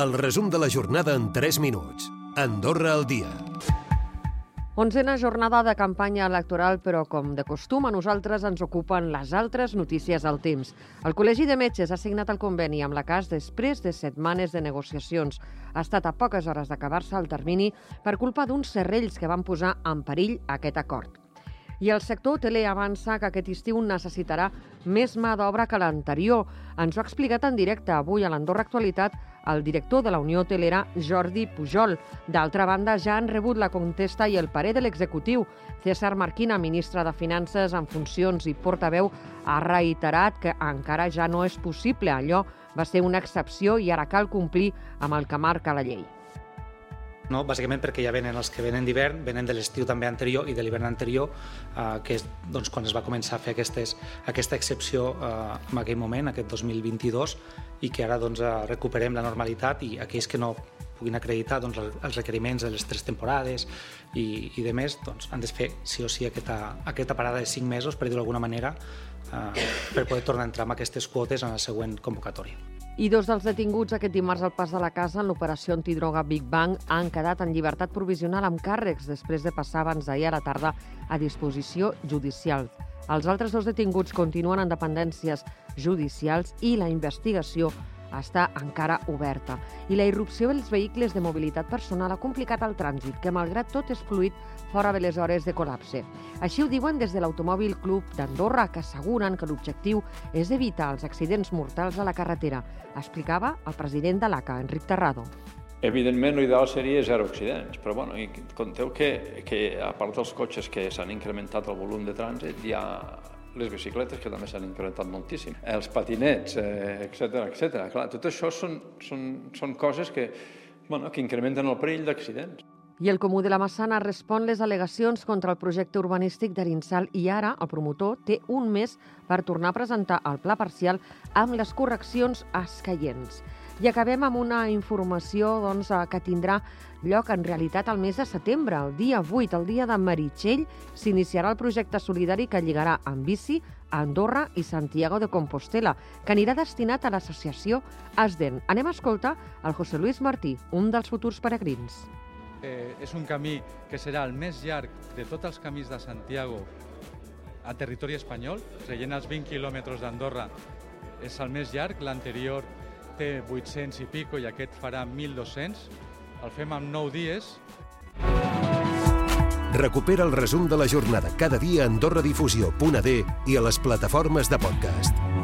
El resum de la jornada en 3 minuts. Andorra al dia. Onzena jornada de campanya electoral, però com de costum a nosaltres ens ocupen les altres notícies al temps. El Col·legi de Metges ha signat el conveni amb la CAS després de setmanes de negociacions. Ha estat a poques hores d'acabar-se el termini per culpa d'uns serrells que van posar en perill aquest acord. I el sector hoteler avança que aquest estiu necessitarà més mà d'obra que l'anterior. Ens ho ha explicat en directe avui a l'Andorra Actualitat el director de la Unió Hotelera, Jordi Pujol. D'altra banda, ja han rebut la contesta i el parer de l'executiu. César Marquina, ministre de Finances en funcions i portaveu, ha reiterat que encara ja no és possible. Allò va ser una excepció i ara cal complir amb el que marca la llei no? bàsicament perquè ja venen els que venen d'hivern, venen de l'estiu també anterior i de l'hivern anterior, eh, que és doncs, quan es va començar a fer aquestes, aquesta excepció eh, en aquell moment, aquest 2022, i que ara doncs, eh, recuperem la normalitat i aquells que no puguin acreditar doncs, els requeriments de les tres temporades i, i de més, doncs, han de fer sí o sí aquesta, aquesta parada de cinc mesos, per dir-ho d'alguna manera, eh, per poder tornar a entrar amb aquestes quotes en la següent convocatòria. I dos dels detinguts aquest dimarts al pas de la casa en l'operació antidroga Big Bang han quedat en llibertat provisional amb càrrecs després de passar abans d'ahir a la tarda a disposició judicial. Els altres dos detinguts continuen en dependències judicials i la investigació està encara oberta i la irrupció dels vehicles de mobilitat personal ha complicat el trànsit, que malgrat tot és fluid fora de les hores de col·lapse. Així ho diuen des de l'Automòbil Club d'Andorra, que asseguren que l'objectiu és evitar els accidents mortals a la carretera, explicava el president de l'ACA, Enric Terrado. Evidentment, l'ideal seria zero accidents, però bueno, conteu que, que a part dels cotxes que s'han incrementat el volum de trànsit, hi ha les bicicletes, que també s'han incrementat moltíssim, els patinets, etc eh, etc. Clar, tot això són, són, són coses que, bueno, que incrementen el perill d'accidents. I el Comú de la Massana respon les al·legacions contra el projecte urbanístic d'Arinsal i ara el promotor té un mes per tornar a presentar el pla parcial amb les correccions escaients. I acabem amb una informació doncs, eh, que tindrà lloc en realitat al mes de setembre. El dia 8, el dia de Meritxell, s'iniciarà el projecte solidari que lligarà en bici a Andorra i Santiago de Compostela, que anirà destinat a l'associació ASDEN. Anem a escoltar el José Luis Martí, un dels futurs peregrins. Eh, és un camí que serà el més llarg de tots els camins de Santiago a territori espanyol, seguint els 20 quilòmetres d'Andorra és el més llarg, l'anterior té 800 i pico i aquest farà 1.200. El fem en 9 dies. Recupera el resum de la jornada cada dia a AndorraDifusió.d i a les plataformes de podcast.